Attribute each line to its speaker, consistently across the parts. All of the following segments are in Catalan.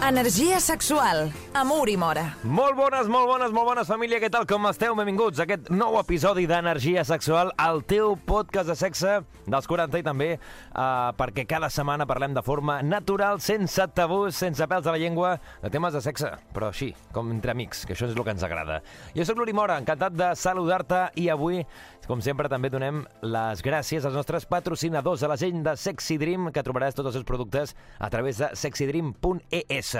Speaker 1: Energia sexual,
Speaker 2: amor i mora.
Speaker 3: Molt bones, molt bones, molt bones, família. Què tal, com esteu? Benvinguts a aquest nou episodi d'Energia Sexual, el teu podcast de sexe dels 40 i també uh, perquè cada setmana parlem de forma natural, sense tabús, sense pèls a la llengua, de temes de sexe, però així, com entre amics, que això és el que ens agrada. Jo sóc l'Uri Mora, encantat de saludar-te i avui, com sempre, també donem les gràcies als nostres patrocinadors, a la gent de Sexy Dream, que trobaràs tots els seus productes a través de sexydream.es.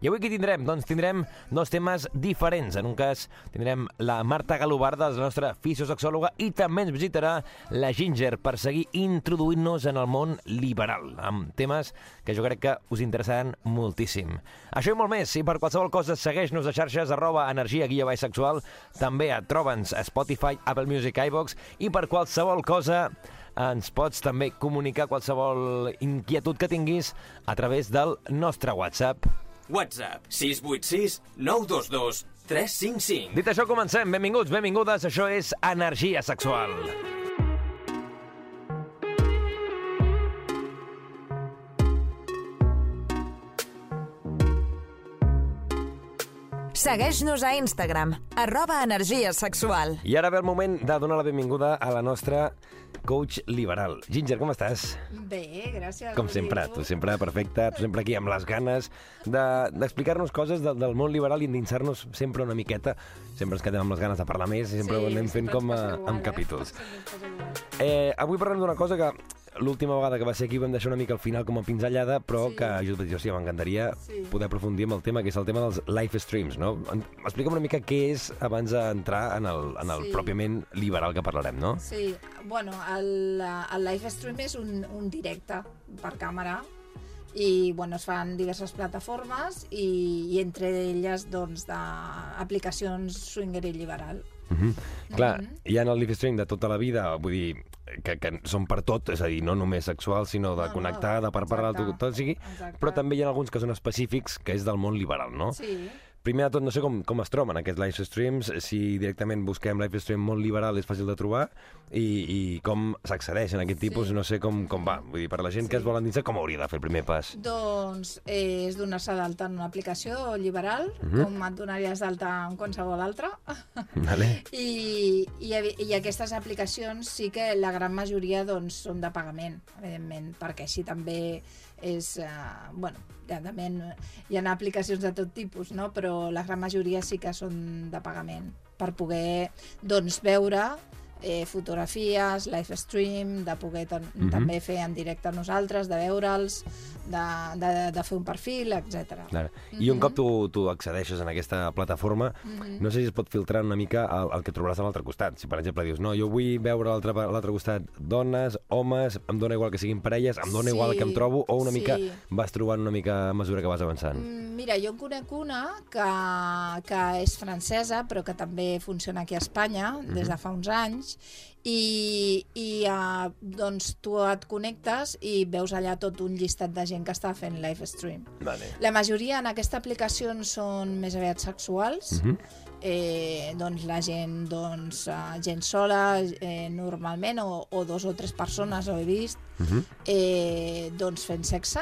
Speaker 3: I avui què tindrem? Doncs tindrem dos temes diferents. En un cas tindrem la Marta Galobarda, la nostra fisiosexòloga, i també ens visitarà la Ginger per seguir introduint-nos en el món liberal, amb temes que jo crec que us interessaran moltíssim. Això i molt més, i per qualsevol cosa segueix-nos a xarxes arroba energia guia baix sexual, també a troba'ns a Spotify, Apple Music, iVox, i per qualsevol cosa ens pots també comunicar qualsevol inquietud que tinguis a través del nostre WhatsApp
Speaker 4: WhatsApp 686 922 355.
Speaker 3: Dit això, comencem. Benvinguts, benvingudes. Això és Energia Sexual.
Speaker 2: Segueix-nos a Instagram, arroba energia sexual.
Speaker 3: I ara ve el moment de donar la benvinguda a la nostra coach liberal. Ginger, com estàs?
Speaker 5: Bé, gràcies.
Speaker 3: Com sempre, tu sempre perfecta, tu sempre aquí amb les ganes de- d'explicar-nos coses de, del món liberal i endinsar-nos sempre una miqueta. Sempre ens quedem amb les ganes de parlar més i sempre ho anem fent com a, amb capítols. Eh, avui parlem d'una cosa que l'última vegada que va ser aquí vam deixar una mica al final com a pinzellada, però
Speaker 5: Sí.
Speaker 3: que jo, jo sí, m'encantaria
Speaker 5: Sí.
Speaker 3: poder aprofundir en el tema, que és el tema dels live streams, no? Explica'm una mica què és abans d'entrar en el, en el
Speaker 5: Sí.
Speaker 3: pròpiament liberal que parlarem, no?
Speaker 5: Sí, bueno, el, el live stream és un, un directe per càmera i bueno, es fan diverses plataformes i, i entre elles doncs, d'aplicacions swinger i liberal.
Speaker 3: Mm -hmm. Clar, hi ha el live stream de tota la vida, vull dir, que, que són per tot, és a dir, no només sexual, sinó de
Speaker 5: No, no,
Speaker 3: connectar, de per tot, tot sigui,
Speaker 5: exacte.
Speaker 3: però també hi ha alguns que són específics, que és del món liberal, no?
Speaker 5: Sí,
Speaker 3: Primer de tot, no sé com, com es troben aquests live streams, si directament busquem live stream molt liberal és fàcil de trobar, i, i com s'accedeix en aquest tipus,
Speaker 5: Sí.
Speaker 3: no sé com, com va. Vull dir, per la gent que
Speaker 5: Sí.
Speaker 3: es vol endinsar, com hauria de fer el primer pas?
Speaker 5: doncs eh, és donar-se d'alta en una aplicació liberal,
Speaker 3: Mhm.
Speaker 5: com et donaries d'alta en qualsevol altra.
Speaker 3: Vale?
Speaker 5: I, i, I aquestes aplicacions sí que la gran majoria doncs, són de pagament, evidentment, perquè així també és... Eh, bueno, evidentment hi ha aplicacions de tot tipus, no? però la gran majoria sí que són de pagament per poder doncs, veure eh, fotografies, live stream, de poder tan,
Speaker 3: Mhm.
Speaker 5: també fer en directe nosaltres, de veure'ls, de, de, de fer un perfil, etc.
Speaker 3: Clar. I un
Speaker 5: Mhm.
Speaker 3: cop tu, tu accedeixes en aquesta plataforma, no sé si es pot filtrar una mica el, el que trobaràs a l'altre costat. Si, per exemple, dius, no, jo vull veure a l'altre a costat dones, homes, em dona igual que siguin parelles, em dona
Speaker 5: Sí,
Speaker 3: igual que em trobo, o una
Speaker 5: sí.
Speaker 3: mica vas trobant una mica a mesura que vas avançant.
Speaker 5: Mm, Mira, jo en conec una que, que és francesa, però que també funciona aquí a Espanya des de fa uns anys, i, i uh, doncs tu et connectes i veus allà tot un llistat de gent que està fent live stream.
Speaker 3: Vale.
Speaker 5: La majoria en aquesta aplicació són més aviat sexuals,
Speaker 3: Mhm.
Speaker 5: eh, doncs la gent, doncs, eh, gent sola, eh, normalment, o, o dos o tres persones, ho he vist,
Speaker 3: Mhm.
Speaker 5: eh, doncs fent sexe,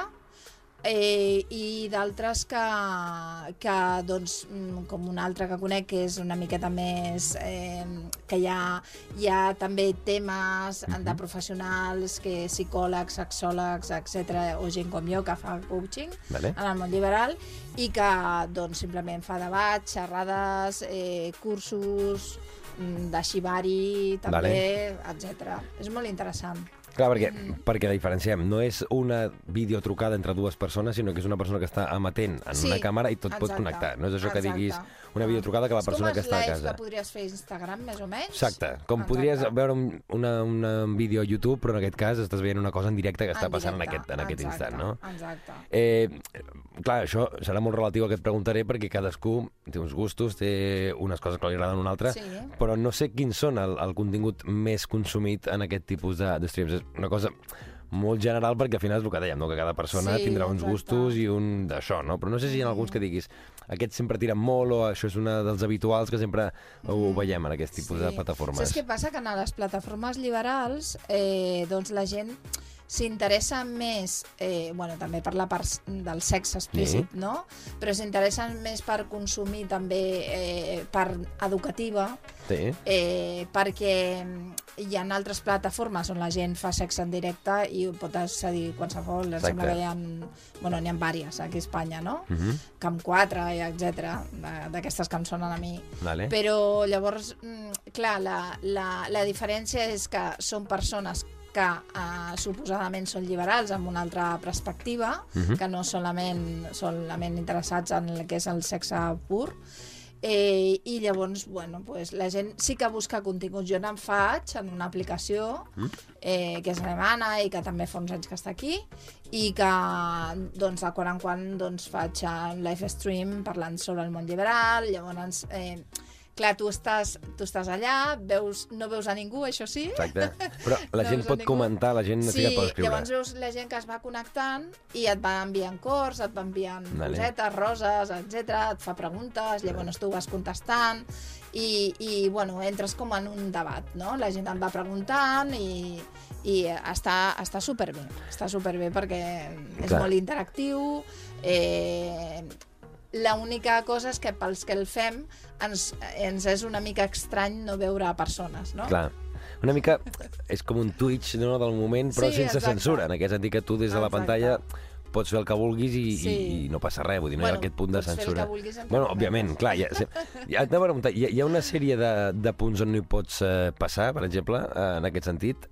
Speaker 5: eh, i d'altres que, que doncs, mm, com un altre que conec que és una miqueta més eh, que hi ha, hi ha també temes de professionals que psicòlegs, sexòlegs, etc o gent com jo que fa coaching
Speaker 3: Vale.
Speaker 5: en el món liberal i que doncs, simplement fa debats, xerrades, eh, cursos mm, de xivari també, etc. És molt interessant.
Speaker 3: Clar, perquè, perquè diferenciem, no és una videotrucada entre dues persones, sinó que és una persona que està amatent en
Speaker 5: Sí,
Speaker 3: una càmera i tot pot
Speaker 5: exacte,
Speaker 3: connectar. No és això que
Speaker 5: exacte.
Speaker 3: diguis una videotrucada que la persona que està a
Speaker 5: com
Speaker 3: casa.
Speaker 5: que podries fer a Instagram, més o menys.
Speaker 3: Exacte, com
Speaker 5: Exacte.
Speaker 3: podries veure un, una, una, un vídeo a YouTube, però en aquest cas estàs veient una cosa en directe que està
Speaker 5: En
Speaker 3: passant en
Speaker 5: directe,
Speaker 3: aquest, en aquest
Speaker 5: exacte,
Speaker 3: instant, no?
Speaker 5: Exacte.
Speaker 3: Eh, clar, això serà molt relatiu al que et preguntaré perquè cadascú té uns gustos, té unes coses que li agraden a una altra,
Speaker 5: Sí.
Speaker 3: però no sé quins són el, el contingut més consumit en aquest tipus de, de streams. És una cosa molt general perquè al final és el que dèiem, no? que cada persona
Speaker 5: Sí,
Speaker 3: tindrà uns
Speaker 5: exacte.
Speaker 3: gustos i un d'això, no? Però no sé si hi ha alguns que diguis aquests sempre tiren molt o això és una dels habituals que sempre ho veiem en aquest tipus de plataformes.
Speaker 5: Saps què passa? Que en les plataformes liberals eh, doncs la gent s'interessa més, eh, bueno, també per la part del sexe explícit,
Speaker 3: Sí.
Speaker 5: no? Però s'interessa més per consumir també eh, part educativa,
Speaker 3: Sí.
Speaker 5: eh, perquè hi ha altres plataformes on la gent fa sexe en directe i ho pot accedir qualsevol. Em sembla que hi ha, bueno, n'hi ha vàries aquí a Espanya, no?
Speaker 3: Uh -huh.
Speaker 5: Camp 4, i etc d'aquestes que em sonen a mi.
Speaker 3: Vale.
Speaker 5: Però llavors, mm, clar, la, la, la diferència és que són persones que eh, suposadament són liberals amb una altra perspectiva, que no solament, solament interessats en el que és el sexe pur, Eh, I llavors, bueno, pues, la gent sí que busca continguts. Jo n'en faig en una aplicació eh, que és alemana i que també fa uns anys que està aquí i que doncs, de quan en quan doncs, faig un live stream parlant sobre el món liberal, llavors eh, clar, tu estàs, tu estàs allà, veus, no veus a ningú, això sí,
Speaker 3: Exacte. Però la
Speaker 5: No
Speaker 3: gent pot comentar, la gent sí, pot escriure.
Speaker 5: llavors veus la gent que es va connectant i et va enviant cors, et va enviant
Speaker 3: Vale.
Speaker 5: cosetes, roses, etc. et fa preguntes, llavors tu vas contestant i, i bueno, entres com en un debat, no? La gent et va preguntant i, i està, està superbé, està superbé perquè és
Speaker 3: Clar.
Speaker 5: molt interactiu, eh, L'única cosa és que pels que el fem ens, ens és una mica estrany no veure persones, no?
Speaker 3: Clar. Una mica és com un Twitch no, del moment, però
Speaker 5: Sí,
Speaker 3: sense
Speaker 5: exacte.
Speaker 3: censura. En aquest sentit que tu des de la
Speaker 5: Exacte.
Speaker 3: pantalla pots fer el que vulguis i,
Speaker 5: Sí.
Speaker 3: i, i no passa res, vull dir, no hi ha
Speaker 5: Bueno,
Speaker 3: aquest punt de censura.
Speaker 5: vulguis en
Speaker 3: bueno, òbviament, clar, se- ja, t'anava a preguntar, hi, ha, hi ha una sèrie de, de punts on no hi pots eh, passar, per exemple, eh, en aquest sentit?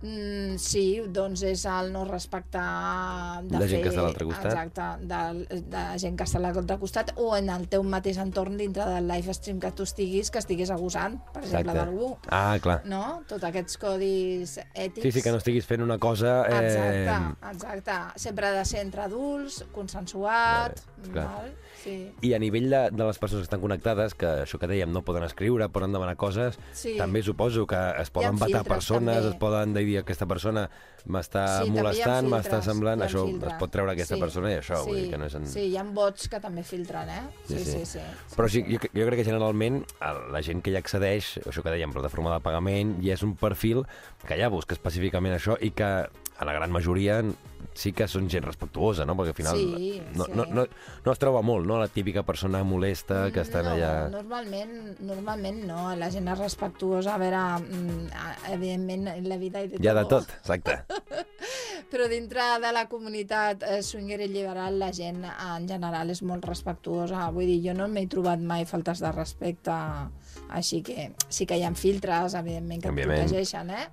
Speaker 5: Mm, sí, doncs és el no respectar de
Speaker 3: La gent que
Speaker 5: fer-
Speaker 3: està a l'altre costat.
Speaker 5: Exacte, de, de gent que està a l'altre costat o en el teu mateix entorn dintre del live stream que tu estiguis, que estiguis abusant, per exemple, d'algú.
Speaker 3: Ah, clar.
Speaker 5: No? Tots aquests codis ètics.
Speaker 3: Sí, sí, que no estiguis fent una cosa... Eh,
Speaker 5: Exacte, exacte. Sempre ha de ser entre adults, consensuat.
Speaker 3: Vale, clar.
Speaker 5: val? Sí.
Speaker 3: I a nivell de, de les persones que estan connectades, que això que dèiem, no poden escriure, poden demanar coses,
Speaker 5: Sí.
Speaker 3: també suposo que es poden vetar persones,
Speaker 5: també.
Speaker 3: es poden dir aquesta persona m'està
Speaker 5: Sí,
Speaker 3: molestant, m'està semblant, això
Speaker 5: filtres.
Speaker 3: es pot treure aquesta
Speaker 5: Sí,
Speaker 3: persona i això, vull
Speaker 5: sí,
Speaker 3: dir que no és... En...
Speaker 5: Sí, hi ha bots que també filtren, eh? Sí, sí, sí.
Speaker 3: Però sí, jo, jo crec que generalment la gent que hi accedeix, això que dèiem, plataforma de pagament, ja és un perfil que ja busca específicament això i que a la gran majoria sí que són gent respectuosa, no? Perquè al final
Speaker 5: Sí,
Speaker 3: no,
Speaker 5: sí.
Speaker 3: no, no, no es troba molt, no? La típica persona molesta que estan
Speaker 5: no,
Speaker 3: allà...
Speaker 5: Normalment, normalment no, la gent és respectuosa, a veure, mm, evidentment, en la vida hi de
Speaker 3: ha de
Speaker 5: todo.
Speaker 3: tot, exacte.
Speaker 5: Però dintre de la comunitat eh, swinger i liberal la gent en general és molt respectuosa. Vull dir, jo no m'he trobat mai faltes de respecte, així que sí que hi ha filtres, evidentment, que et
Speaker 3: Òbviament.
Speaker 5: protegeixen, eh?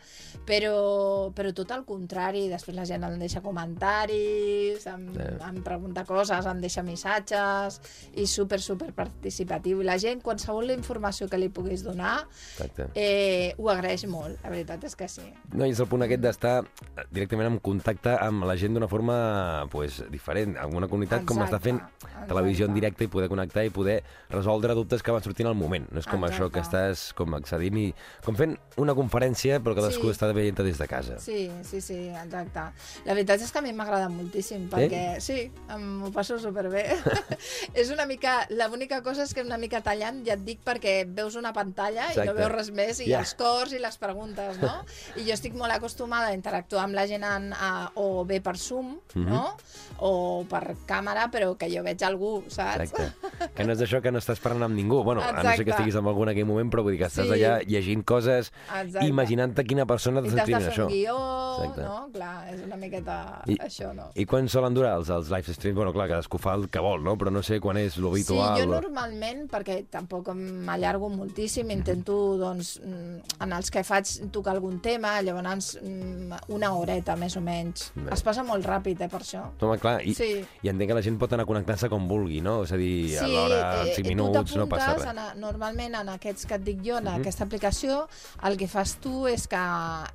Speaker 5: Però, però tot el contrari, després la gent em deixa comentaris, em,
Speaker 3: Eh.
Speaker 5: em pregunta coses, em deixa missatges, i super, super participatiu. I la gent, qualsevol informació que li puguis donar,
Speaker 3: exacte.
Speaker 5: eh, ho agraeix molt, la veritat és que sí.
Speaker 3: No, i és el punt aquest d'estar directament en contacte amb la gent d'una forma pues, diferent, amb una comunitat com està fent
Speaker 5: Exacte,
Speaker 3: televisió en
Speaker 5: exacte.
Speaker 3: directe i poder connectar i poder resoldre dubtes que van sortint al moment. No és com
Speaker 5: Exacte.
Speaker 3: això que estàs com accedint i com fent una conferència però que cadascú
Speaker 5: Sí.
Speaker 3: està veient des de casa.
Speaker 5: Sí, sí, sí, exacte. La veritat és que a mi m'agrada moltíssim, perquè sí, em ho passo superbé. és una mica... L'única cosa és que és una mica tallant, ja et dic, perquè veus una pantalla i
Speaker 3: Exacte.
Speaker 5: no veus res més, i
Speaker 3: Ja.
Speaker 5: els cors i les preguntes, no? I jo estic molt acostumada a interactuar amb la gent en, a, o bé per Zoom,
Speaker 3: Mhm.
Speaker 5: no? O per càmera, però que jo veig algú, saps?
Speaker 3: Exacte. Que no és això que no estàs parlant amb ningú. Bueno, a no ser que
Speaker 5: Exacte.
Speaker 3: estiguis amb algú en aquell moment, però vull dir que estàs
Speaker 5: Sí.
Speaker 3: allà llegint coses,
Speaker 5: Exacte.
Speaker 3: imaginant-te quina persona
Speaker 5: I
Speaker 3: t'està
Speaker 5: t'has de
Speaker 3: escrivint
Speaker 5: fer
Speaker 3: això.
Speaker 5: un guió,
Speaker 3: Exacte.
Speaker 5: no? Clar, és una miqueta
Speaker 3: I-
Speaker 5: això, no?
Speaker 3: I quan solen durar els, els live streams? Bueno, clar, cadascú fa el que vol, no? Però no sé quan és l'habitual.
Speaker 5: Sí, jo normalment, perquè tampoc m'allargo moltíssim, intento, doncs, mm, en els que faig tocar algun tema, llavors mm, una horeta, més o menys.
Speaker 3: Bé.
Speaker 5: Es passa molt ràpid, eh, per això.
Speaker 3: Home, clar, i,
Speaker 5: Sí.
Speaker 3: i entenc que la gent pot anar connectant-se com vulgui, no? És a dir, a l'hora, en 5
Speaker 5: eh,
Speaker 3: minuts, no passa res.
Speaker 5: en normalment en aquests que et dic jo, en aquesta aplicació, el que fas tu és que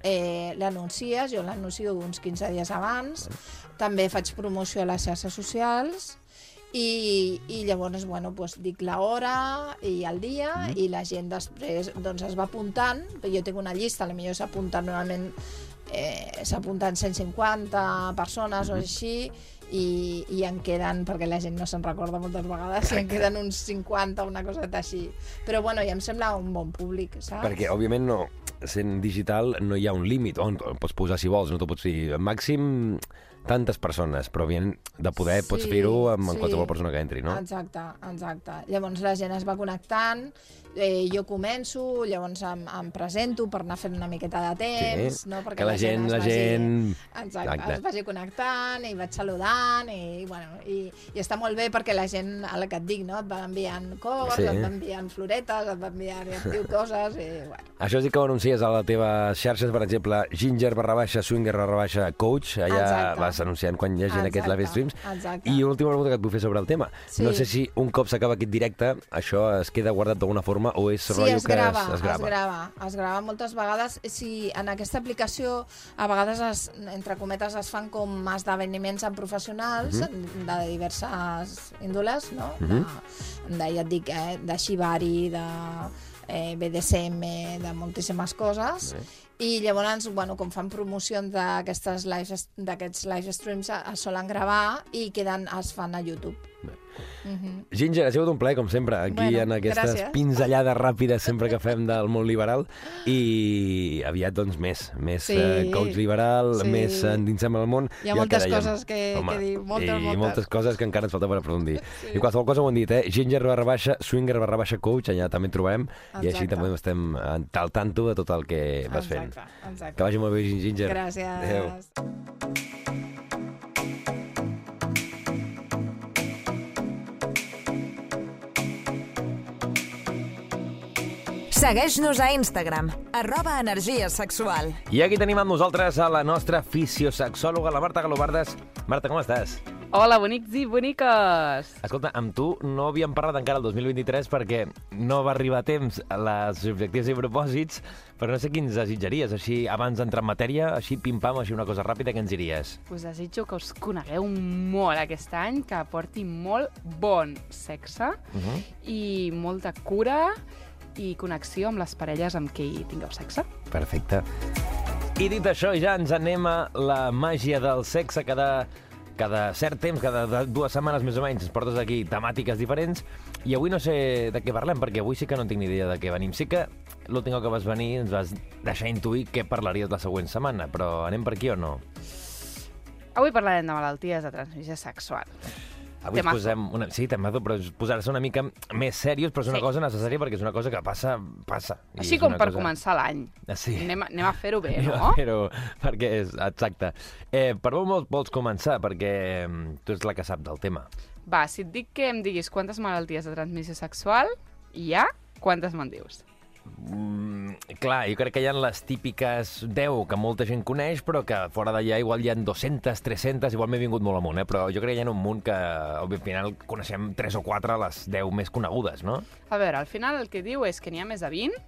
Speaker 5: eh, l'anuncies, jo l'anuncio uns 15 dies abans, també faig promoció a les xarxes socials, i, i llavors, bueno, doncs dic l'hora i el dia
Speaker 3: Mm.
Speaker 5: i la gent després doncs, es va apuntant, jo tinc una llista, potser s'apunta normalment eh, s'apunten 150 persones o així, i, i en queden, perquè la gent no se'n recorda moltes vegades, i en queden uns 50 o una cosa així. Però bueno, ja em sembla un bon públic, saps?
Speaker 3: Perquè, òbviament, no, sent digital no hi ha un límit, on pots posar si vols, no t'ho pots dir. Màxim tantes persones, però òbviament de poder pots
Speaker 5: Sí,
Speaker 3: fer-ho amb, amb
Speaker 5: sí.
Speaker 3: qualsevol persona que entri, no?
Speaker 5: Exacte, exacte. Llavors la gent es va connectant, eh, jo començo, llavors em, em presento per anar fent una miqueta de temps, no?
Speaker 3: que la gent,
Speaker 5: es
Speaker 3: la
Speaker 5: vagi-
Speaker 3: gent...
Speaker 5: Exacte,
Speaker 3: Exacte.
Speaker 5: es vagi connectant i vaig saludant i, bueno, i, i està molt bé perquè la gent, el que et dic, no? et va enviant cors,
Speaker 3: Sí.
Speaker 5: sí. et va enviant floretes, et va enviant i et diu coses i, bueno,
Speaker 3: Això sí que ho anuncies a les teves xarxes, per exemple, Ginger barra baixa, Swinger barra baixa, Coach, allà
Speaker 5: Exacte.
Speaker 3: vas anunciant quan hi hagi aquests
Speaker 5: Exacte,
Speaker 3: live streams.
Speaker 5: exacte.
Speaker 3: I una última pregunta que et vull fer sobre el tema.
Speaker 5: Sí.
Speaker 3: No sé si un cop s'acaba aquest directe, això es queda guardat d'alguna forma o és
Speaker 5: Sí,
Speaker 3: rotllo
Speaker 5: es
Speaker 3: que
Speaker 5: grava,
Speaker 3: es, es grava.
Speaker 5: es grava, es grava moltes vegades. Si en aquesta aplicació a vegades, es, entre cometes, es fan com esdeveniments amb professionals
Speaker 3: Mhm.
Speaker 5: de diverses índoles, no? de, de, ja et dic, eh, de Shibari, de eh, BDSM, de moltíssimes coses. I llavors, bueno, com fan promocions d'aquestes live, d'aquests live streams, es solen gravar i queden, es fan a YouTube.
Speaker 3: Ginger, ha sigut un plaer, com sempre, aquí
Speaker 5: Bueno,
Speaker 3: en aquestes
Speaker 5: gràcies.
Speaker 3: pinzellades ràpides sempre que fem del món liberal i aviat, doncs, més. Més
Speaker 5: Sí.
Speaker 3: eh, coach liberal,
Speaker 5: Sí.
Speaker 3: més endinsem al món.
Speaker 5: Hi ha
Speaker 3: I el
Speaker 5: moltes
Speaker 3: dèiem,
Speaker 5: coses que- que dir, moltes,
Speaker 3: i
Speaker 5: moltes.
Speaker 3: moltes coses que encara ens falta per aprofundir. I qualsevol cosa ho hem dit, eh? Ginger barra baixa, swinger barra baixa coach, allà també et trobem, i així
Speaker 5: Exacte.
Speaker 3: també estem al tanto de tot el que vas fent.
Speaker 5: Exacte, exacte.
Speaker 3: Que vagi molt bé, Ginger.
Speaker 5: Gràcies.
Speaker 3: Adéu.
Speaker 2: Segueix-nos a Instagram, arroba energia sexual.
Speaker 3: I aquí tenim amb nosaltres a la nostra fisiosexòloga, la Marta Galobardes. Marta, com estàs?
Speaker 6: Hola, bonics i boniques!
Speaker 3: Escolta, amb tu no havíem parlat encara el 2023 perquè no va arribar a temps a les objectius i propòsits, però no sé quins desitjaries, així, abans d'entrar en matèria, així pim-pam, així una cosa ràpida, que ens diries?
Speaker 6: Us desitjo que us conegueu molt aquest any, que aporti molt bon sexe
Speaker 3: Uh -huh.
Speaker 6: i molta cura i connexió amb les parelles amb qui tingueu sexe.
Speaker 3: Perfecte. I dit això, ja ens anem a la màgia del sexe cada cada cert temps, cada dues setmanes més o menys, ens portes aquí temàtiques diferents i avui no sé de què parlem, perquè avui sí que no tinc ni idea de què venim. Sí que l'últim cop que vas venir ens vas deixar intuir què parlaries la següent setmana, però anem per aquí o no?
Speaker 6: Avui parlarem de malalties de transmissió sexual.
Speaker 3: Avui
Speaker 6: Temazo.
Speaker 3: posem una... Sí, temazo, però posar-se una mica més serios, però és una
Speaker 6: Sí.
Speaker 3: cosa necessària perquè és una cosa que passa, passa. I
Speaker 6: Així com per
Speaker 3: cosa...
Speaker 6: començar l'any.
Speaker 3: Ah, Sí.
Speaker 6: Anem, anem a fer-ho bé,
Speaker 3: Anem
Speaker 6: no?
Speaker 3: Però, perquè és exacte. Eh, per on vols, vols començar? Perquè mm, tu ets la que sap del tema.
Speaker 6: Va, si et dic que em diguis quantes malalties de transmissió sexual hi ha, quantes me'n dius?
Speaker 3: Mm, clar, jo crec que hi ha les típiques 10 que molta gent coneix, però que fora d'allà igual hi ha 200, 300, igual m'he vingut molt amunt, eh? però jo crec que hi ha un munt que al final coneixem 3 o 4 les 10 més conegudes, no?
Speaker 6: A veure, al final el que diu és que n'hi ha més de 20.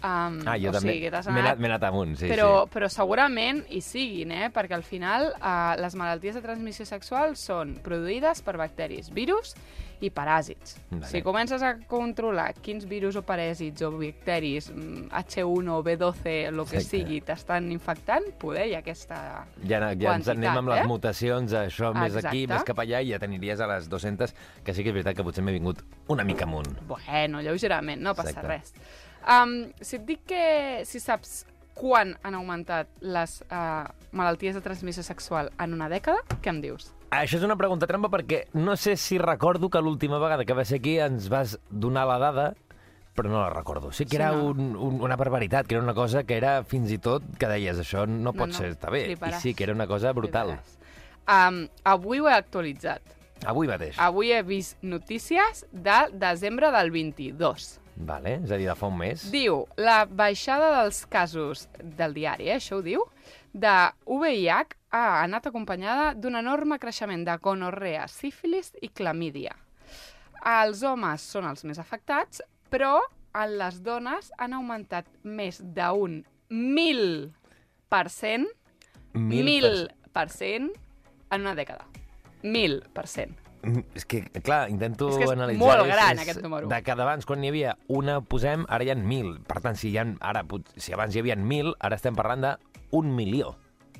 Speaker 6: Um,
Speaker 3: Ah, jo
Speaker 6: o
Speaker 3: també
Speaker 6: sigui,
Speaker 3: m'he anat, anat amunt, sí,
Speaker 6: però,
Speaker 3: sí.
Speaker 6: però segurament hi siguin, eh? perquè al final uh, les malalties de transmissió sexual són produïdes per bacteris, virus i paràsits.
Speaker 3: Vale.
Speaker 6: Si comences a controlar quins virus o paràsits o bacteris, mm, H1 o B12, el que
Speaker 3: Exacte.
Speaker 6: sigui, t'estan infectant, poder hi ha aquesta...
Speaker 3: Ja, ja ens anem amb les
Speaker 6: eh?
Speaker 3: mutacions, això més aquí,
Speaker 6: Exacte.
Speaker 3: més cap allà, i ja t'aniries a les 200, que sí que és veritat que potser m'he vingut una mica amunt.
Speaker 6: Bueno, lleugerament, no passa
Speaker 3: Exacte.
Speaker 6: res. Um, si et dic que si saps quan han augmentat les uh, malalties de transmissió sexual en una dècada, què em dius?
Speaker 3: Això és una pregunta trampa perquè no sé si recordo que l'última vegada que va ser aquí ens vas donar la dada, però no la recordo. Sí que
Speaker 6: Sí,
Speaker 3: era
Speaker 6: no?
Speaker 3: un, un, una barbaritat, que era una cosa que era fins i tot que deies, això no pot
Speaker 6: no,
Speaker 3: ser, està bé.
Speaker 6: fliparàs.
Speaker 3: I sí, que era una cosa brutal.
Speaker 6: Um, avui ho he actualitzat.
Speaker 3: Avui mateix.
Speaker 6: Avui he vist notícies de desembre del 22.
Speaker 3: Vale, és a dir, de fa un mes.
Speaker 6: Diu, la baixada dels casos del diari, eh, això ho diu, de VIH ha anat acompanyada d'un enorme creixement de gonorrea, sífilis i clamídia. Els homes són els més afectats, però en les dones han augmentat més d'un mil per cent,
Speaker 3: Mil per
Speaker 6: cent en una dècada. Mil per cent.
Speaker 3: Mm, És que, clar, intento
Speaker 6: És que és
Speaker 3: analitzar...
Speaker 6: molt gran, aquest número.
Speaker 3: De cada abans, quan n'hi havia una, posem, ara hi ha mil. Per tant, si, hi ha, ara, si abans hi havia mil, ara estem parlant de un milió,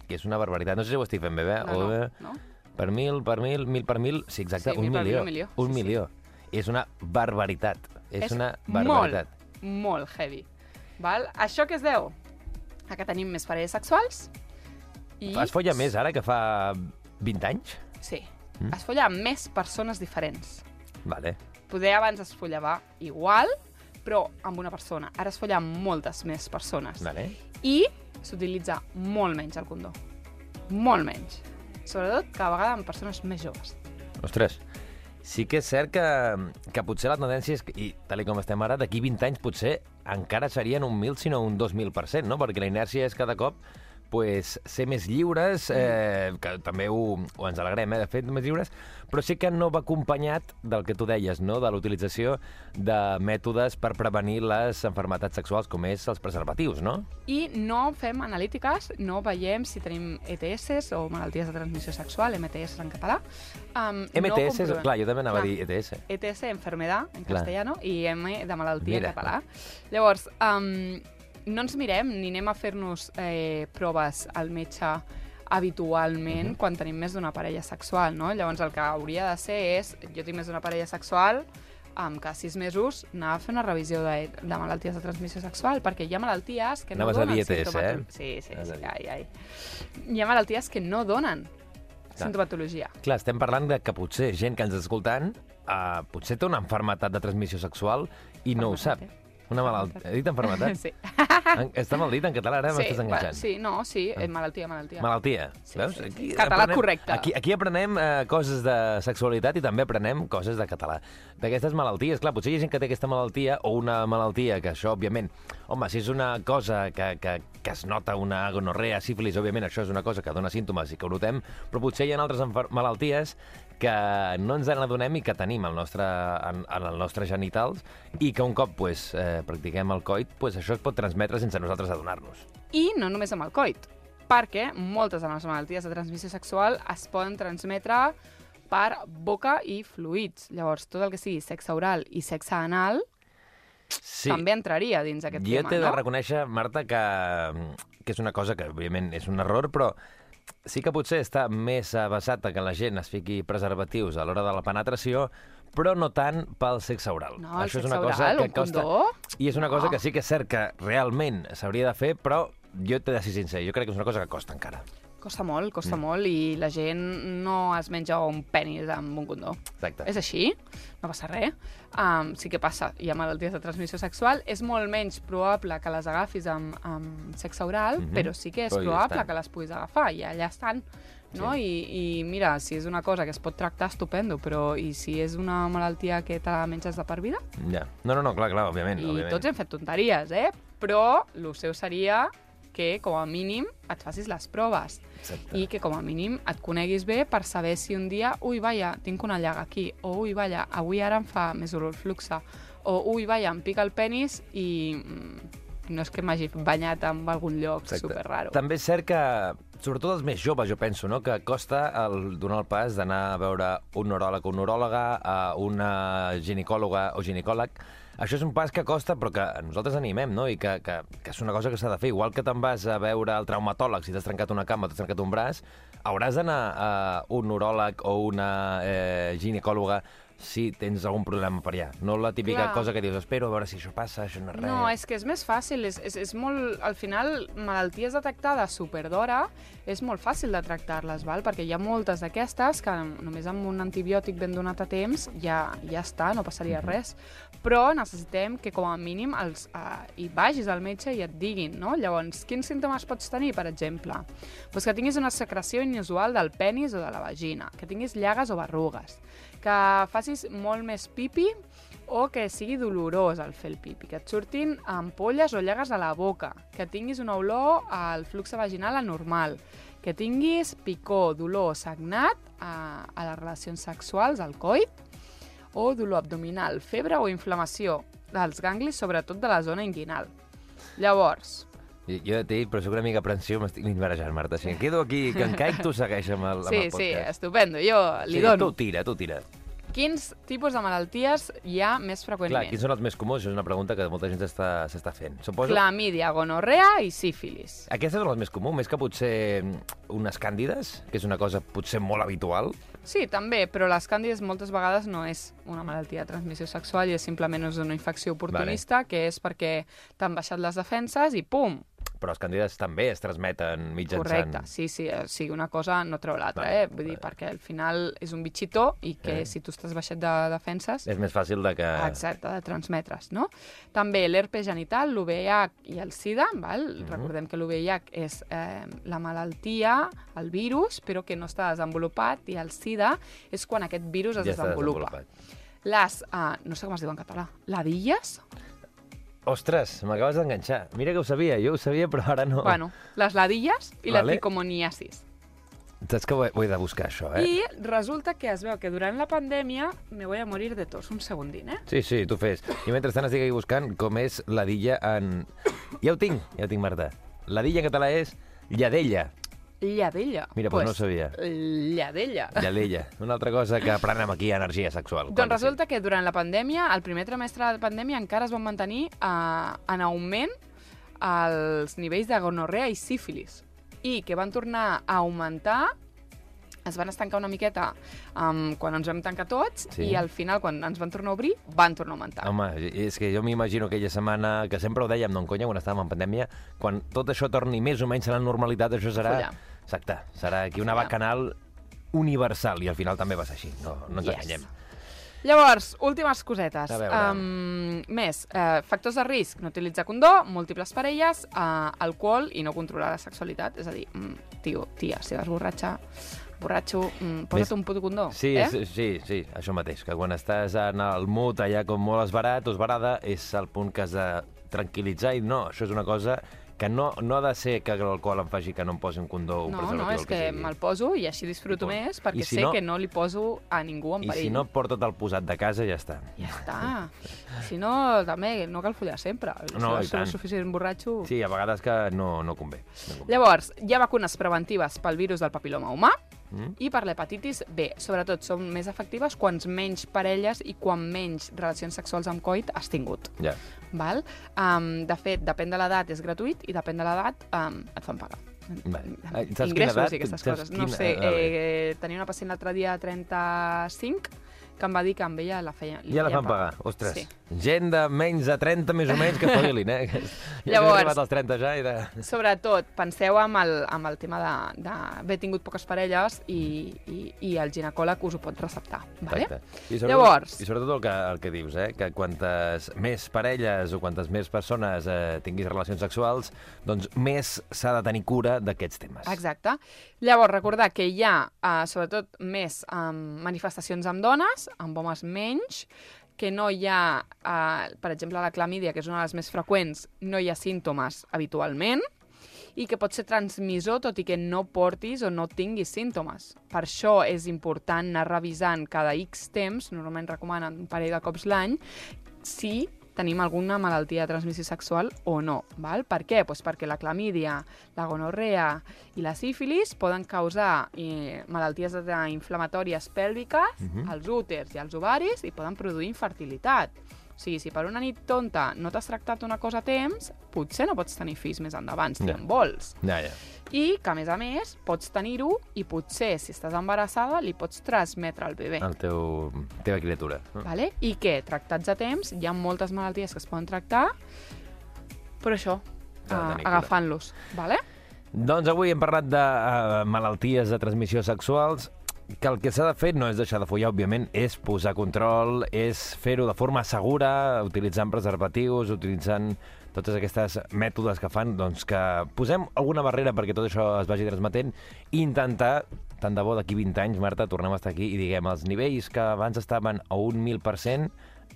Speaker 3: que és una barbaritat. No sé si ho estic fent bé, bé?
Speaker 6: No,
Speaker 3: o
Speaker 6: no,
Speaker 3: bé?
Speaker 6: no?
Speaker 3: Per mil, per mil, mil per mil, sí, exacte,
Speaker 6: Sí,
Speaker 3: un
Speaker 6: mil per mil,
Speaker 3: milió.
Speaker 6: un milió,
Speaker 3: Un
Speaker 6: sí, sí.
Speaker 3: milió. És una barbaritat. És, una barbaritat.
Speaker 6: molt, molt heavy. Val? Això que es deu? A que tenim més parelles sexuals i...
Speaker 3: Es folla més ara que fa 20 anys?
Speaker 6: Sí.
Speaker 3: Mm.
Speaker 6: Es folla amb més persones diferents.
Speaker 3: Vale.
Speaker 6: Poder abans es follava igual, però amb una persona. Ara es folla amb moltes més persones.
Speaker 3: Vale.
Speaker 6: I s'utilitza molt menys el condó. Molt menys. Sobretot cada vegada amb persones més joves.
Speaker 3: Ostres, sí que és cert que, que potser la tendència és, que, i tal com estem ara, d'aquí 20 anys potser encara serien un 1.000, sinó un 2.000%, no? Perquè la inèrcia és cada cop pues, ser més lliures, eh, que també ho, ho ens alegrem, eh, de fet, més lliures, però sí que no va acompanyat del que tu deies, no?, de l'utilització de mètodes per prevenir les enfermetats sexuals, com és els preservatius, no?
Speaker 6: I no fem analítiques, no veiem si tenim ETS o malalties de transmissió sexual, MTS en català. Um,
Speaker 3: MTS,
Speaker 6: no
Speaker 3: clar, jo també anava
Speaker 6: Clar.
Speaker 3: a dir ETS.
Speaker 6: ETS, enfermedad, en
Speaker 3: Clar.
Speaker 6: castellano, i M de malaltia
Speaker 3: Mira.
Speaker 6: en català. Llavors, um, no ens mirem ni anem a fer-nos eh, proves al metge habitualment
Speaker 3: Mhm.
Speaker 6: quan tenim més d'una parella sexual, no? Llavors, el que hauria de ser és, jo tinc més d'una parella sexual, amb cada sis mesos anar a fer una revisió de, de malalties de transmissió sexual, perquè hi ha malalties que no
Speaker 3: Anaves a
Speaker 6: donen
Speaker 3: dir ETS, eh?
Speaker 6: Sí, sí,
Speaker 3: a
Speaker 6: sí, ai, ai. Hi ha malalties que no donen sintomatologia.
Speaker 3: Clar, estem parlant de que potser gent que ens escoltant uh, potser té una enfermetat de transmissió sexual i no ho sap.
Speaker 6: Enfermetat,
Speaker 3: Una malaltia. He dit enfermetat?
Speaker 6: Sí.
Speaker 3: En- Està mal dit en català, ara
Speaker 6: sí,
Speaker 3: m'estàs enganxant.
Speaker 6: sí, no, sí, eh, malaltia, malaltia.
Speaker 3: Malaltia.
Speaker 6: Sí,
Speaker 3: Veus?
Speaker 6: sí, sí.
Speaker 3: Aquí
Speaker 6: Català
Speaker 3: aprenem-
Speaker 6: correcte.
Speaker 3: Aquí, aquí aprenem eh, coses de sexualitat i també aprenem coses de català. D'aquestes malalties, clar, potser hi ha gent que té aquesta malaltia o una malaltia que això, òbviament, home, si és una cosa que, que, que es nota una gonorrea, sífilis, òbviament això és una cosa que dona símptomes i que ho notem, però potser hi ha altres malalties que no ens n'adonem i que tenim al nostre, en, en el nostre genitals i que un cop pues, eh, practiquem el coit, pues, això es pot transmetre sense nosaltres adonar-nos.
Speaker 6: I no només amb el coit, perquè moltes de les malalties de transmissió sexual es poden transmetre per boca i fluids. Llavors, tot el que sigui sexe oral i sexe anal
Speaker 3: Sí.
Speaker 6: també entraria dins aquest
Speaker 3: Jo
Speaker 6: tema,
Speaker 3: t'he de reconèixer, Marta, que, que és una cosa que, òbviament, és un error, però sí que potser està més basat que la gent es fiqui preservatius a l'hora de la penetració, però no tant pel sexe oral.
Speaker 6: No,
Speaker 3: Això és una cosa
Speaker 6: oral,
Speaker 3: que costa...
Speaker 6: condó?
Speaker 3: I és una cosa
Speaker 6: No.
Speaker 3: que sí que és cert que realment s'hauria de fer, però jo t'he de ser sincer, jo crec que és una cosa que costa encara.
Speaker 6: Costa molt, costa
Speaker 3: Mm.
Speaker 6: molt, i la gent no es menja un penis amb un condó.
Speaker 3: Exacte.
Speaker 6: És així, no passa res. Um, sí que passa, hi ha malalties de transmissió sexual. És molt menys probable que les agafis amb, amb sexe oral,
Speaker 3: Mhm.
Speaker 6: però sí que és
Speaker 3: Però
Speaker 6: probable
Speaker 3: estan.
Speaker 6: que les puguis agafar, i allà estan. No? I, I mira, si és una cosa que es pot tractar, estupendo, però i si és una malaltia que te la menges de per vida?
Speaker 3: Ja. No, no, no, clar, clar, òbviament.
Speaker 6: I
Speaker 3: òbviament.
Speaker 6: tots hem fet tonteries, eh? Però el seu seria que, com a mínim, et facis les proves
Speaker 3: Exacte.
Speaker 6: i que, com a mínim, et coneguis bé per saber si un dia, ui, vaja, tinc una llaga aquí, o ui, vaja, avui ara em fa més olor fluxa, o ui, vaja, em pica el penis i mm, no és que m'hagi banyat en algun lloc
Speaker 3: Exacte.
Speaker 6: super raro.
Speaker 3: També és cert que, sobretot els més joves, jo penso, no? que costa el donar el pas d'anar a veure un neuròleg o una neuròloga, a una ginecòloga o ginecòleg. Això és un pas que costa, però que nosaltres animem, no? I que, que, que és una cosa que s'ha de fer. Igual que te'n vas a veure el traumatòleg si t'has trencat una cama t'has trencat un braç, hauràs d'anar a un neuròleg o una eh, ginecòloga si tens algun problema per allà. No la típica
Speaker 6: Clar.
Speaker 3: cosa que dius, espero a veure si això passa, això no és res.
Speaker 6: No, és que és més fàcil, és, és, és molt... Al final, malalties detectades super d'hora, és molt fàcil de tractar-les, val? perquè hi ha moltes d'aquestes que només amb un antibiòtic ben donat a temps ja, ja està, no passaria res. Però necessitem que com a mínim els, uh, hi vagis al metge i et diguin, no? Llavors, quins símptomes pots tenir, per exemple? Pues que tinguis una secreció inusual del penis o de la vagina, que tinguis llagues o berrugues, que facis molt més pipi o que sigui dolorós el fer el pipi, que et surtin ampolles o llagues a la boca, que tinguis una olor al flux vaginal anormal, que tinguis picor, dolor, sagnat a, a les relacions sexuals, al coit, o dolor abdominal, febre o inflamació dels ganglis, sobretot de la zona inguinal. Llavors,
Speaker 3: Jo, jo t'he dit, però soc una mica aprensiu, m'estic mig barejant, Marta. Si em quedo aquí, que em caic, tu segueix amb el, amb
Speaker 6: sí,
Speaker 3: el
Speaker 6: sí,
Speaker 3: podcast.
Speaker 6: estupendo, jo li
Speaker 3: sí,
Speaker 6: dono.
Speaker 3: Tu tira, tu tira.
Speaker 6: Quins tipus de malalties hi ha més
Speaker 3: Clar,
Speaker 6: freqüentment?
Speaker 3: quins són els més comuns? És una pregunta que molta gent s'està fent. Suposo...
Speaker 6: Clamídia, gonorrea i sífilis.
Speaker 3: Aquestes són les més comuns, més que potser unes càndides, que és una cosa potser molt habitual.
Speaker 6: Sí, també, però les càndides moltes vegades no és una malaltia de transmissió sexual i és simplement és una infecció oportunista, que és perquè t'han baixat les defenses i pum,
Speaker 3: Però les càndides també es transmeten mitjançant...
Speaker 6: Correcte, sí, sí, o sigui, una cosa no treu l'altra,
Speaker 3: Vale,
Speaker 6: eh? Vull dir, perquè al final és un bitxitó i que
Speaker 3: Eh.
Speaker 6: si tu estàs baixat de defenses,
Speaker 3: És més fàcil de que...
Speaker 6: exacte, de transmetre's, no? També l'herpes genital, l'UVIH i el SIDA, val?
Speaker 3: Mhm.
Speaker 6: recordem que l'UVIH és eh, la malaltia, el virus, però que no està desenvolupat, i el SIDA és quan aquest virus es
Speaker 3: ja
Speaker 6: desenvolupa. Les, uh, no sé com es diu en català, ladilles?
Speaker 3: Ostres, m'acabes d'enganxar. Mira que ho sabia, jo ho sabia, però ara no...
Speaker 6: Bueno, les ladilles i la
Speaker 3: Vale.
Speaker 6: tricomoniasis.
Speaker 3: Saps que ho he, ho he de buscar, això, eh?
Speaker 6: I resulta que es veu que durant la pandèmia me voy a morir de tos. Un segundín, eh?
Speaker 3: Sí, sí, tu fes. I mentrestant estic aquí buscant com és la dilla en... Ja ho tinc, ja ho tinc, Marta. La dilla en català és lladella.
Speaker 6: Lladella.
Speaker 3: Mira, doncs no ho sabia.
Speaker 6: Lladella.
Speaker 3: Lladella. Una altra cosa que aprenem aquí Energia Sexual.
Speaker 6: Doncs resulta que durant la pandèmia, el primer trimestre de la pandèmia, encara es van mantenir eh, en augment els nivells de gonorrea i sífilis i que van tornar a augmentar es van estancar una miqueta um, quan ens vam tancar tots
Speaker 3: Sí.
Speaker 6: i al final, quan ens van tornar a obrir, van tornar a augmentar.
Speaker 3: Home, és que jo m'imagino aquella setmana, que sempre ho dèiem, no en conya, quan estàvem en pandèmia, quan tot això torni més o menys a la normalitat, això serà...
Speaker 6: Follar.
Speaker 3: Exacte, serà aquí una bacanal universal, i al final també va ser així, no, no ens
Speaker 6: Yes.
Speaker 3: enganyem.
Speaker 6: Llavors, últimes cosetes. Um, més, eh, factors de risc, no utilitzar condó, múltiples parelles, eh, alcohol i no controlar la sexualitat. És a dir, mm, tio, tia, si vas borratxa, borratxo, mm, posa't
Speaker 3: Més-
Speaker 6: un puto condó.
Speaker 3: Sí,
Speaker 6: eh?
Speaker 3: és, sí, sí, això mateix, que quan estàs en el mood allà com molt esbarat o esbarada, és el punt que has de tranquil·litzar i no, això és una cosa que no, no ha de ser que l'alcohol em faci que no em posi un condó o un
Speaker 6: No,
Speaker 3: preservatiu,
Speaker 6: no, és que
Speaker 3: sigui.
Speaker 6: me'l poso i així disfruto
Speaker 3: I
Speaker 6: més perquè
Speaker 3: I si
Speaker 6: sé
Speaker 3: no-
Speaker 6: que no li poso a ningú en
Speaker 3: I
Speaker 6: perill.
Speaker 3: si no porta't el posat de casa, ja està.
Speaker 6: Ja està. Si no, també, no cal follar sempre.
Speaker 3: No,
Speaker 6: si
Speaker 3: i
Speaker 6: vas suficient borratxo...
Speaker 3: Sí, a vegades que no, no convé. No convé.
Speaker 6: Llavors, hi ha vacunes preventives pel virus del papiloma humà
Speaker 3: Mm?
Speaker 6: i per l'hepatitis B. Sobretot són més efectives quants menys parelles i quan menys relacions sexuals amb coit has tingut.
Speaker 3: Ja.
Speaker 6: Val? Um, de fet, depèn de l'edat és gratuït i depèn de l'edat um, et fan pagar.
Speaker 3: Vale. Ah,
Speaker 6: Ingressos
Speaker 3: edat?
Speaker 6: i aquestes coses. No
Speaker 3: quina-
Speaker 6: sé,
Speaker 3: ah,
Speaker 6: eh, tenia una pacient l'altre dia de 35 que em va dir que amb ella la feia...
Speaker 3: Ja la fan pagar. Ostres,
Speaker 6: Sí.
Speaker 3: gent de menys de 30 més o menys que paguilin, eh? Ja
Speaker 6: Llavors-
Speaker 3: arribat als 30 ja i de...
Speaker 6: Sobretot, penseu amb el, amb el tema de- d'haver tingut poques parelles i, i, i el ginecòleg us ho pot receptar. Vale?
Speaker 3: Exacte. I sobretot,
Speaker 6: Llavors-
Speaker 3: I sobretot el que, el que dius, eh? que quantes més parelles o quantes més persones eh, tinguis relacions sexuals, doncs més s'ha de tenir cura d'aquests temes.
Speaker 6: Exacte. Llavors, recordar que hi ha, uh, sobretot, més um, manifestacions amb dones, amb homes menys, que no hi ha, uh, per exemple, la clamídia, que és una de les més freqüents, no hi ha símptomes habitualment, i que pot ser transmissor tot i que no portis o no tinguis símptomes. Per això és important anar revisant cada X temps, normalment recomanen un parell de cops l'any, si tenim alguna malaltia de transmissió sexual o no. Val? Per què? Pues perquè la clamídia, la gonorrea i la sífilis poden causar eh, malalties inflamatòries pèlviques
Speaker 3: Mhm.
Speaker 6: als úters i als ovaris i poden produir infertilitat. O sigui, si per una nit tonta no t'has tractat una cosa a temps, potser no pots tenir fills més endavant, si
Speaker 3: Ja.
Speaker 6: en vols.
Speaker 3: Ja, ja.
Speaker 6: I que, a més a més, pots tenir-ho i potser, si estàs embarassada, li pots transmetre al bebè.
Speaker 3: El teu, teva criatura.
Speaker 6: Vale? I que, tractats a temps, hi ha moltes malalties que es poden tractar, però això, uh, agafant-los. Vale?
Speaker 3: Doncs avui hem parlat de uh, malalties de transmissió sexuals que el que s'ha de fer no és deixar de follar, òbviament, és posar control, és fer-ho de forma segura, utilitzant preservatius, utilitzant totes aquestes mètodes que fan, doncs que posem alguna barrera perquè tot això es vagi transmetent i intentar, tant de bo d'aquí 20 anys, Marta, tornem a estar aquí i diguem, els nivells que abans estaven a un 1.000%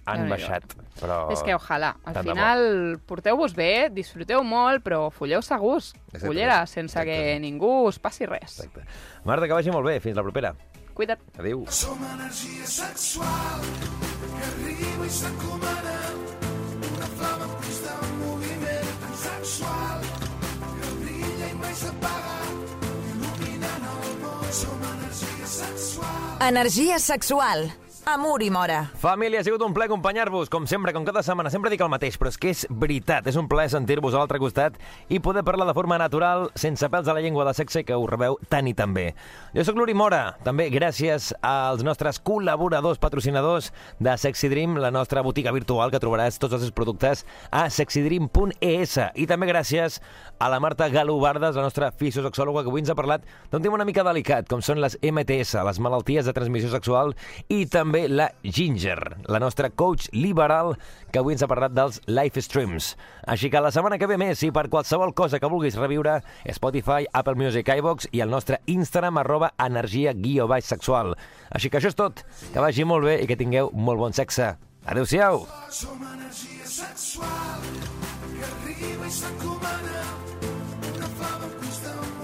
Speaker 3: han baixat. Però...
Speaker 6: És que, ojalà, al
Speaker 3: tant
Speaker 6: final porteu-vos bé, disfruteu molt, però folleu segurs.
Speaker 3: Exactament.
Speaker 6: Follera, sense que
Speaker 3: Exactament.
Speaker 6: ningú us passi res.
Speaker 3: Exacte. Marta, que vagi molt bé. Fins la propera.
Speaker 6: Cuida't.
Speaker 3: Adéu.
Speaker 1: Som energia sexual que arriba i s'encomana una flama en constant moviment tan sexual que brilla i mai s'apaga il·luminant el món som energia sexual
Speaker 2: Energia sexual. Amor i Mora.
Speaker 3: Família, ha sigut un plaer acompanyar-vos, com sempre, com cada setmana. Sempre dic el mateix, però és que és veritat. És un plaer sentir-vos a l'altre costat i poder parlar de forma natural, sense pèls a la llengua de sexe, que ho rebeu tant i tan bé. Jo sóc l'Uri Mora, també gràcies als nostres col·laboradors, patrocinadors de Sexy Dream, la nostra botiga virtual, que trobaràs tots els seus productes a sexydream.es. I també gràcies a la Marta Galobardes, la nostra fisiosexòloga, que avui ens ha parlat d'un tema una mica delicat, com són les MTS, les malalties de transmissió sexual, i també la Ginger, la nostra coach liberal, que avui ens ha parlat dels live streams. Així que la setmana que ve més, i per qualsevol cosa que vulguis reviure, Spotify, Apple Music, iVox i el nostre Instagram, arroba energia guió baix sexual. Així que això és tot. Que vagi molt bé i que tingueu molt bon sexe. Adéu-siau!
Speaker 1: Som energia sexual que arriba i s'encomana. Una flama en moviment.